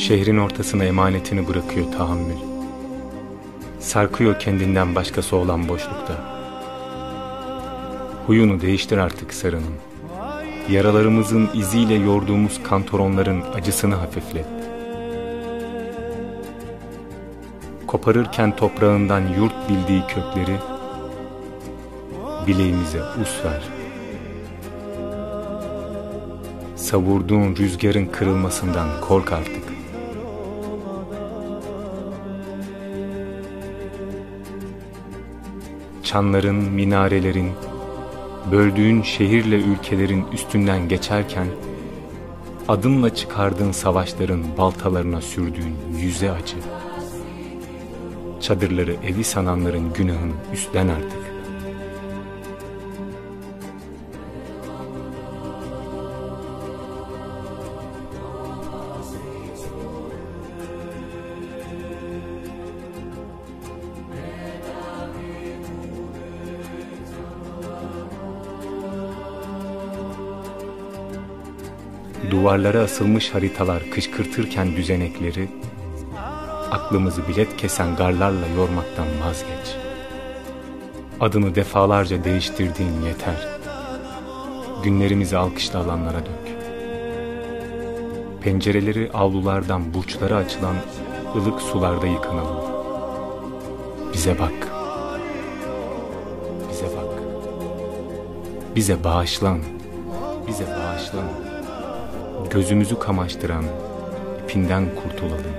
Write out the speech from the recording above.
Şehrin ortasına emanetini bırakıyor tahammül. Sarkıyor kendinden başkası olan boşlukta. Huyunu değiştir artık sarının. Yaralarımızın iziyle yorduğumuz kantoronların acısını hafiflet. Koparırken toprağından yurt bildiği kökleri, bileğimize us ver. Savurduğun rüzgarın kırılmasından kork artık. Çanların, minarelerin, böldüğün şehirle ülkelerin üstünden geçerken, adımla çıkardığın savaşların baltalarına sürdüğün yüze acı. Çadırları evi sananların günahını üstlen artık. Duvarlara asılmış haritalar kışkırtırken düzenekleri, aklımızı bilet kesen garlarla yormaktan vazgeç. Adını defalarca değiştirdiğin yeter. Günlerimizi alkışla alanlara dök. Pencereleri avlulardan burçlara açılan ılık sularda yıkanalım. Bize bak. Bize bak. Bize bağışlan. Bize bağışlan gözümüzü kamaştıran ipinden kurtulalım.